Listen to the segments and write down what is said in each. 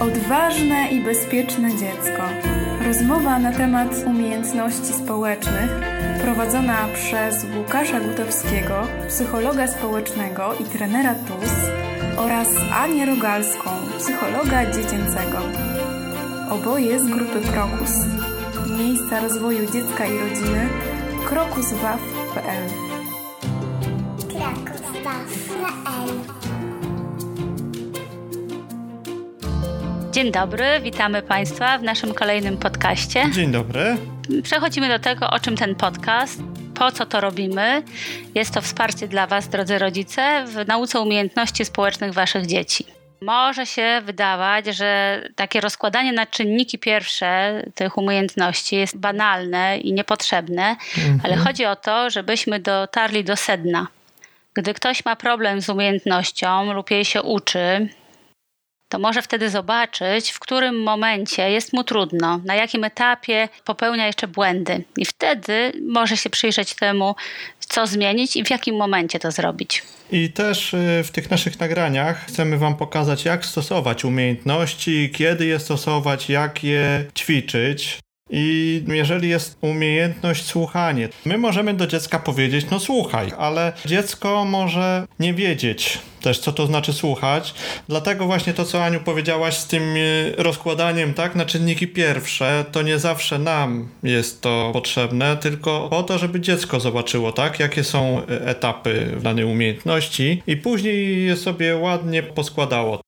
Odważne i bezpieczne dziecko. Rozmowa na temat umiejętności społecznych prowadzona przez Łukasza Gutowskiego, psychologa społecznego i trenera TUS oraz Anię Rogalską, psychologa dziecięcego. Oboje z grupy Krokus. Miejsca rozwoju dziecka i rodziny krokuswaw.pl Kraków.pl Dzień dobry, witamy Państwa w naszym kolejnym podcaście. Dzień dobry. Przechodzimy do tego, o czym ten podcast, po co to robimy. Jest to wsparcie dla Was, drodzy rodzice, w nauce umiejętności społecznych Waszych dzieci. Może się wydawać, że takie rozkładanie na czynniki pierwsze tych umiejętności jest banalne i niepotrzebne, mhm. ale chodzi o to, żebyśmy dotarli do sedna. Gdy ktoś ma problem z umiejętnością lub jej się uczy, to może wtedy zobaczyć, w którym momencie jest mu trudno, na jakim etapie popełnia jeszcze błędy. I wtedy może się przyjrzeć temu, co zmienić i w jakim momencie to zrobić. I też y, w tych naszych nagraniach chcemy Wam pokazać, jak stosować umiejętności, kiedy je stosować, jak je ćwiczyć. I jeżeli jest umiejętność słuchania, my możemy do dziecka powiedzieć, no słuchaj, ale dziecko może nie wiedzieć też, co to znaczy słuchać. Dlatego właśnie to, co Aniu powiedziałaś z tym e, rozkładaniem, tak, na czynniki pierwsze, to nie zawsze nam jest to potrzebne, tylko po to, żeby dziecko zobaczyło, tak, jakie są e, etapy danej umiejętności i później je sobie ładnie poskładało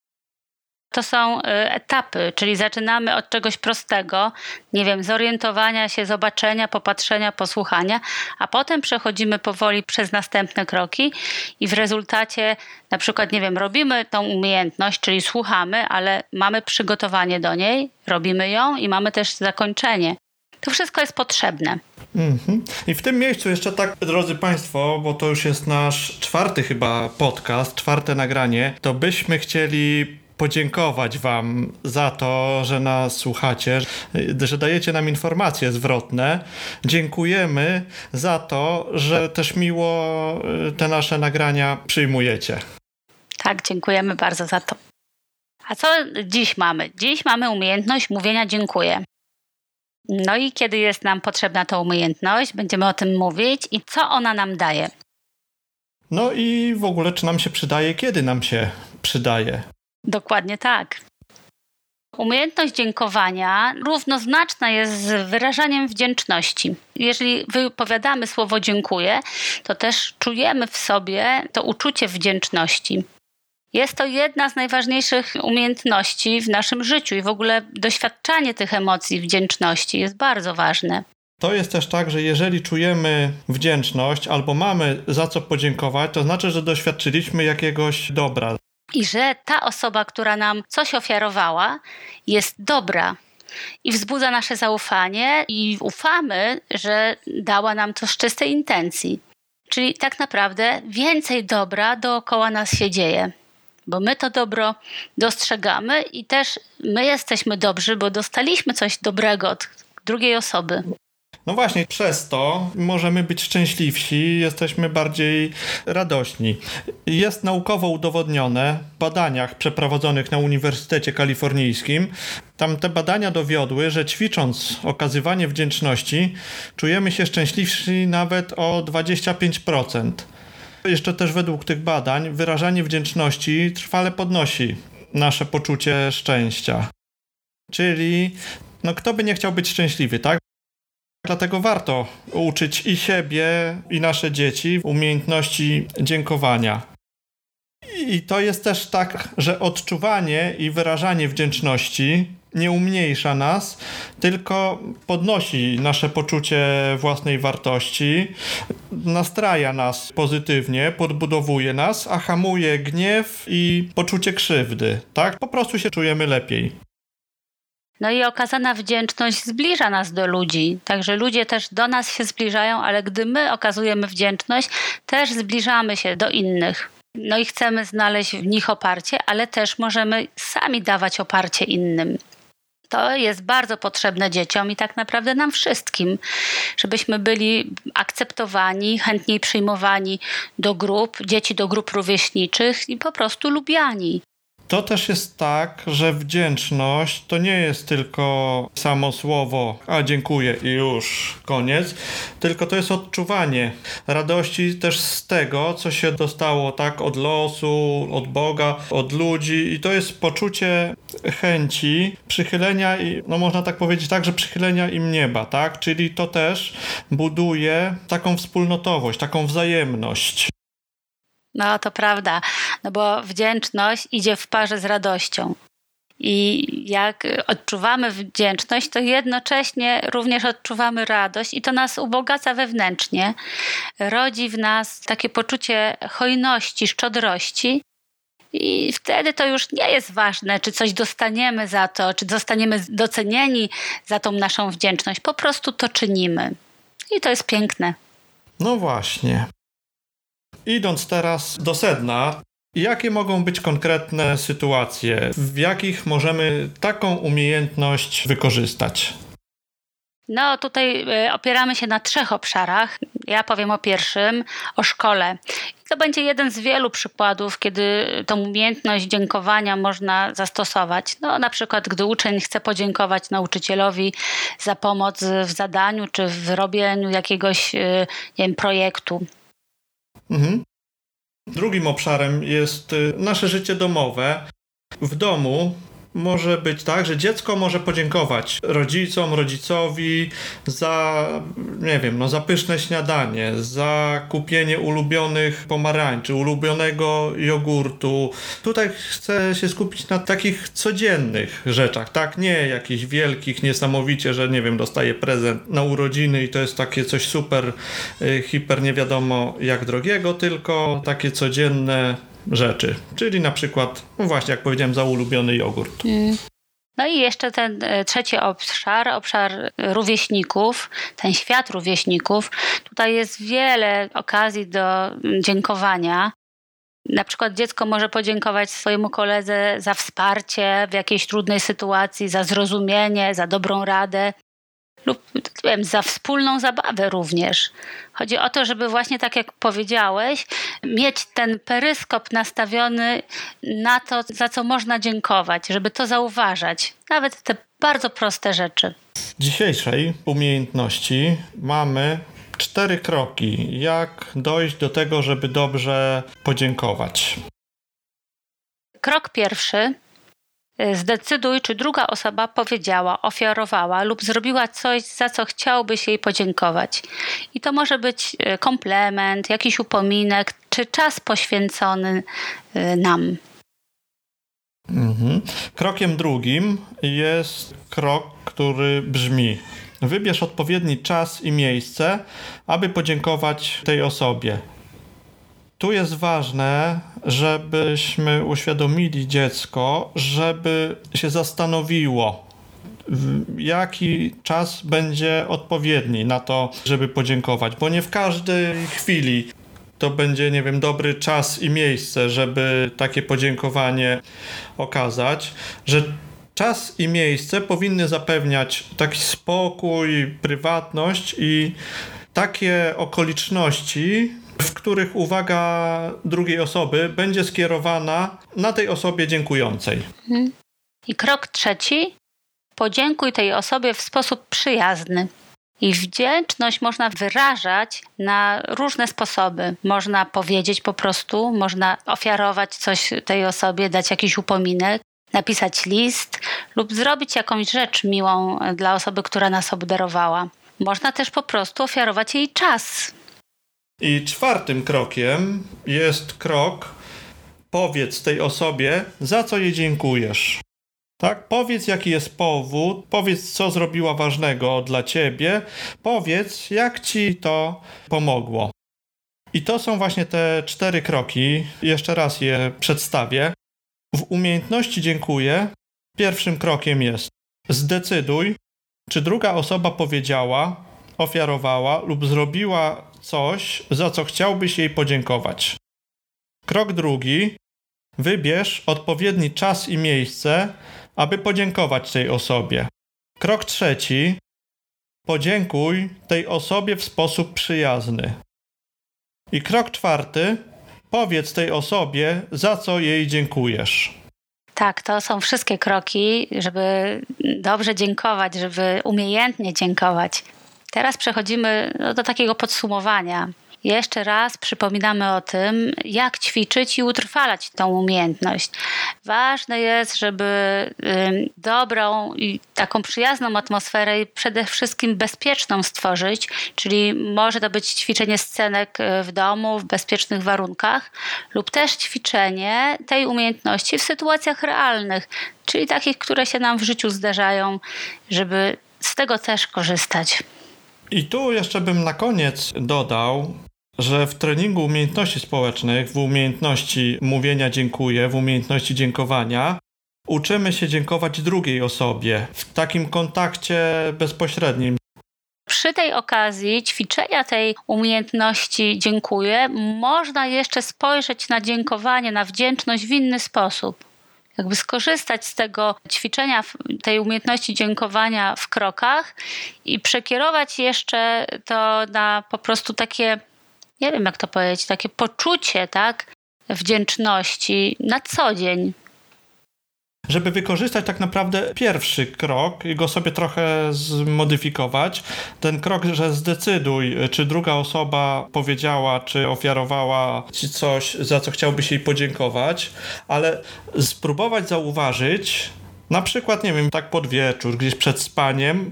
to są y, etapy, czyli zaczynamy od czegoś prostego, nie wiem, zorientowania się, zobaczenia, popatrzenia, posłuchania, a potem przechodzimy powoli przez następne kroki i w rezultacie na przykład, nie wiem, robimy tą umiejętność, czyli słuchamy, ale mamy przygotowanie do niej, robimy ją i mamy też zakończenie. To wszystko jest potrzebne. Mhm. I w tym miejscu jeszcze tak, drodzy Państwo, bo to już jest nasz czwarty chyba podcast, czwarte nagranie, to byśmy chcieli podziękować Wam za to, że nas słuchacie, że dajecie nam informacje zwrotne. Dziękujemy za to, że też miło y, te nasze nagrania przyjmujecie. Tak, dziękujemy bardzo za to. A co dziś mamy? Dziś mamy umiejętność mówienia dziękuję. No i kiedy jest nam potrzebna ta umiejętność, będziemy o tym mówić i co ona nam daje. No i w ogóle, czy nam się przydaje, kiedy nam się przydaje. Dokładnie tak. Umiejętność dziękowania równoznaczna jest z wyrażaniem wdzięczności. Jeżeli wypowiadamy słowo dziękuję, to też czujemy w sobie to uczucie wdzięczności. Jest to jedna z najważniejszych umiejętności w naszym życiu i w ogóle doświadczanie tych emocji wdzięczności jest bardzo ważne. To jest też tak, że jeżeli czujemy wdzięczność albo mamy za co podziękować, to znaczy, że doświadczyliśmy jakiegoś dobra i że ta osoba, która nam coś ofiarowała, jest dobra i wzbudza nasze zaufanie i ufamy, że dała nam to z czystej intencji. Czyli tak naprawdę więcej dobra dookoła nas się dzieje, bo my to dobro dostrzegamy i też my jesteśmy dobrzy, bo dostaliśmy coś dobrego od drugiej osoby. No właśnie, przez to możemy być szczęśliwsi, jesteśmy bardziej radośni. Jest naukowo udowodnione w badaniach przeprowadzonych na Uniwersytecie Kalifornijskim. Tam te badania dowiodły, że ćwicząc okazywanie wdzięczności, czujemy się szczęśliwsi nawet o 25%. Jeszcze też według tych badań wyrażanie wdzięczności trwale podnosi nasze poczucie szczęścia. Czyli no kto by nie chciał być szczęśliwy, tak? Dlatego warto uczyć i siebie, i nasze dzieci umiejętności dziękowania. I to jest też tak, że odczuwanie i wyrażanie wdzięczności nie umniejsza nas, tylko podnosi nasze poczucie własnej wartości, nastraja nas pozytywnie, podbudowuje nas, a hamuje gniew i poczucie krzywdy. Tak? Po prostu się czujemy lepiej. No i okazana wdzięczność zbliża nas do ludzi, także ludzie też do nas się zbliżają, ale gdy my okazujemy wdzięczność, też zbliżamy się do innych. No i chcemy znaleźć w nich oparcie, ale też możemy sami dawać oparcie innym. To jest bardzo potrzebne dzieciom i tak naprawdę nam wszystkim, żebyśmy byli akceptowani, chętniej przyjmowani do grup, dzieci do grup rówieśniczych i po prostu lubiani. To też jest tak, że wdzięczność to nie jest tylko samo słowo, a dziękuję i już, koniec, tylko to jest odczuwanie radości też z tego, co się dostało tak od losu, od Boga, od ludzi i to jest poczucie chęci przychylenia i, no można tak powiedzieć tak, że przychylenia im nieba, tak? Czyli to też buduje taką wspólnotowość, taką wzajemność. No to prawda, no bo wdzięczność idzie w parze z radością. I jak odczuwamy wdzięczność, to jednocześnie również odczuwamy radość i to nas ubogaca wewnętrznie. Rodzi w nas takie poczucie hojności, szczodrości. I wtedy to już nie jest ważne, czy coś dostaniemy za to, czy zostaniemy docenieni za tą naszą wdzięczność. Po prostu to czynimy. I to jest piękne. No właśnie. Idąc teraz do sedna, jakie mogą być konkretne sytuacje, w jakich możemy taką umiejętność wykorzystać? No, tutaj e, opieramy się na trzech obszarach. Ja powiem o pierwszym, o szkole. to będzie jeden z wielu przykładów, kiedy tą umiejętność dziękowania można zastosować. No, na przykład, gdy uczeń chce podziękować nauczycielowi za pomoc w zadaniu czy w robieniu jakiegoś e, nie wiem, projektu. Mhm. Drugim obszarem jest y, nasze życie domowe. W domu może być tak, że dziecko może podziękować rodzicom, rodzicowi za, nie wiem, no za pyszne śniadanie, za kupienie ulubionych pomarańczy, ulubionego jogurtu. Tutaj chcę się skupić na takich codziennych rzeczach, tak? Nie jakichś wielkich, niesamowicie, że nie wiem, dostaje prezent na urodziny i to jest takie coś super, y, hiper nie wiadomo jak drogiego, tylko takie codzienne rzeczy. Czyli na przykład, no właśnie jak powiedziałem, za ulubiony jogurt. Mm. No i jeszcze ten e, trzeci obszar, obszar rówieśników, ten świat rówieśników. Tutaj jest wiele okazji do mm, dziękowania. Na przykład dziecko może podziękować swojemu koledze za wsparcie w jakiejś trudnej sytuacji, za zrozumienie, za dobrą radę lub wiem, za wspólną zabawę również. Chodzi o to, żeby właśnie tak jak powiedziałeś, mieć ten peryskop nastawiony na to, za co można dziękować, żeby to zauważać. Nawet te bardzo proste rzeczy. W dzisiejszej umiejętności mamy cztery kroki, jak dojść do tego, żeby dobrze podziękować. Krok pierwszy zdecyduj, czy druga osoba powiedziała, ofiarowała lub zrobiła coś, za co chciałbyś jej podziękować. I to może być y, komplement, jakiś upominek, czy czas poświęcony y, nam. Mhm. Krokiem drugim jest krok, który brzmi: wybierz odpowiedni czas i miejsce, aby podziękować tej osobie. Tu jest ważne, żebyśmy uświadomili dziecko, żeby się zastanowiło, jaki czas będzie odpowiedni na to, żeby podziękować, bo nie w każdej chwili to będzie, nie wiem, dobry czas i miejsce, żeby takie podziękowanie okazać, że czas i miejsce powinny zapewniać taki spokój, prywatność i takie okoliczności, w których uwaga drugiej osoby będzie skierowana na tej osobie dziękującej. Mhm. I krok trzeci. Podziękuj tej osobie w sposób przyjazny. I wdzięczność można wyrażać na różne sposoby. Można powiedzieć po prostu, można ofiarować coś tej osobie, dać jakiś upominek, napisać list lub zrobić jakąś rzecz miłą dla osoby, która nas obdarowała. Można też po prostu ofiarować jej czas, i czwartym krokiem jest krok powiedz tej osobie, za co jej dziękujesz. Tak? Powiedz, jaki jest powód, powiedz, co zrobiła ważnego dla ciebie, powiedz, jak ci to pomogło. I to są właśnie te cztery kroki. Jeszcze raz je przedstawię. W umiejętności dziękuję. Pierwszym krokiem jest zdecyduj, czy druga osoba powiedziała, ofiarowała lub zrobiła coś, za co chciałbyś jej podziękować. Krok drugi. Wybierz odpowiedni czas i miejsce, aby podziękować tej osobie. Krok trzeci. Podziękuj tej osobie w sposób przyjazny. I krok czwarty. Powiedz tej osobie, za co jej dziękujesz. Tak, to są wszystkie kroki, żeby dobrze dziękować, żeby umiejętnie dziękować. Teraz przechodzimy no, do takiego podsumowania. Jeszcze raz przypominamy o tym, jak ćwiczyć i utrwalać tą umiejętność. Ważne jest, żeby dobrą i taką przyjazną atmosferę i przede wszystkim bezpieczną stworzyć, czyli może to być ćwiczenie scenek y, w domu, w bezpiecznych warunkach, lub też ćwiczenie tej umiejętności w sytuacjach realnych, czyli takich, które się nam w życiu zdarzają, żeby z tego też korzystać. I tu jeszcze bym na koniec dodał, że w treningu umiejętności społecznych, w umiejętności mówienia dziękuję, w umiejętności dziękowania, uczymy się dziękować drugiej osobie w takim kontakcie bezpośrednim. Przy tej okazji ćwiczenia tej umiejętności dziękuję, można jeszcze spojrzeć na dziękowanie, na wdzięczność w inny sposób jakby skorzystać z tego ćwiczenia, tej umiejętności dziękowania w krokach i przekierować jeszcze to na po prostu takie nie wiem jak to powiedzieć, takie poczucie, tak, wdzięczności na co dzień. Żeby wykorzystać tak naprawdę pierwszy krok i go sobie trochę zmodyfikować, ten krok, że zdecyduj, czy druga osoba powiedziała, czy ofiarowała ci coś, za co chciałbyś jej podziękować, ale spróbować zauważyć, na przykład, nie wiem, tak pod wieczór, gdzieś przed spaniem,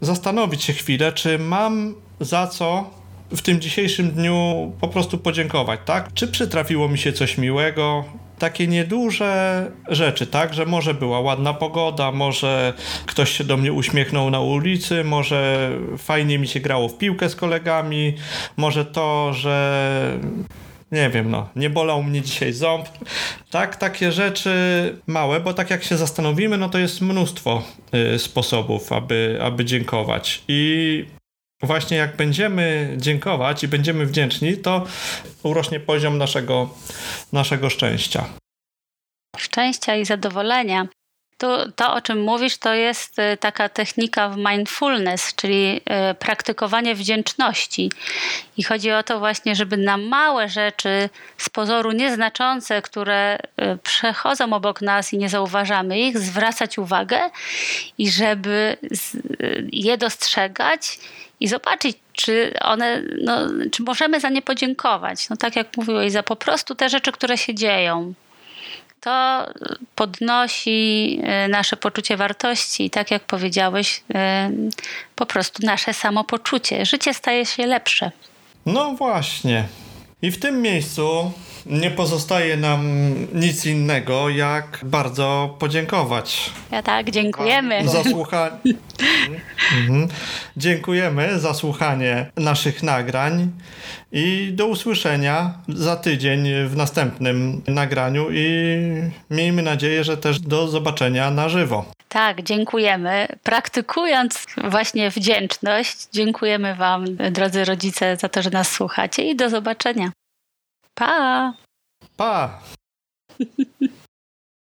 zastanowić się chwilę, czy mam za co w tym dzisiejszym dniu po prostu podziękować, tak? Czy przytrafiło mi się coś miłego? Takie nieduże rzeczy, tak? Że może była ładna pogoda, może ktoś się do mnie uśmiechnął na ulicy, może fajnie mi się grało w piłkę z kolegami, może to, że nie wiem, no, nie bolał mnie dzisiaj ząb. Tak, takie rzeczy małe, bo tak jak się zastanowimy, no to jest mnóstwo y, sposobów, aby, aby dziękować. I Właśnie jak będziemy dziękować i będziemy wdzięczni, to urośnie poziom naszego, naszego szczęścia. Szczęścia i zadowolenia. To, to, o czym mówisz, to jest y, taka technika w mindfulness, czyli y, praktykowanie wdzięczności. I chodzi o to właśnie, żeby na małe rzeczy z pozoru nieznaczące, które y, przechodzą obok nas i nie zauważamy ich, zwracać uwagę i żeby je dostrzegać i zobaczyć, czy one, no, czy możemy za nie podziękować. No tak jak mówiłeś, za po prostu te rzeczy, które się dzieją. To podnosi e, nasze poczucie wartości i tak jak powiedziałeś, e, po prostu nasze samopoczucie. Życie staje się lepsze. No właśnie. I w tym miejscu nie pozostaje nam nic innego, jak bardzo podziękować. Ja tak, dziękujemy. Za słuchanie. mhm. Dziękujemy za słuchanie naszych nagrań i do usłyszenia za tydzień w następnym nagraniu i miejmy nadzieję, że też do zobaczenia na żywo. Tak, dziękujemy. Praktykując właśnie wdzięczność, dziękujemy Wam, drodzy rodzice, za to, że nas słuchacie i do zobaczenia. Pa! Pa!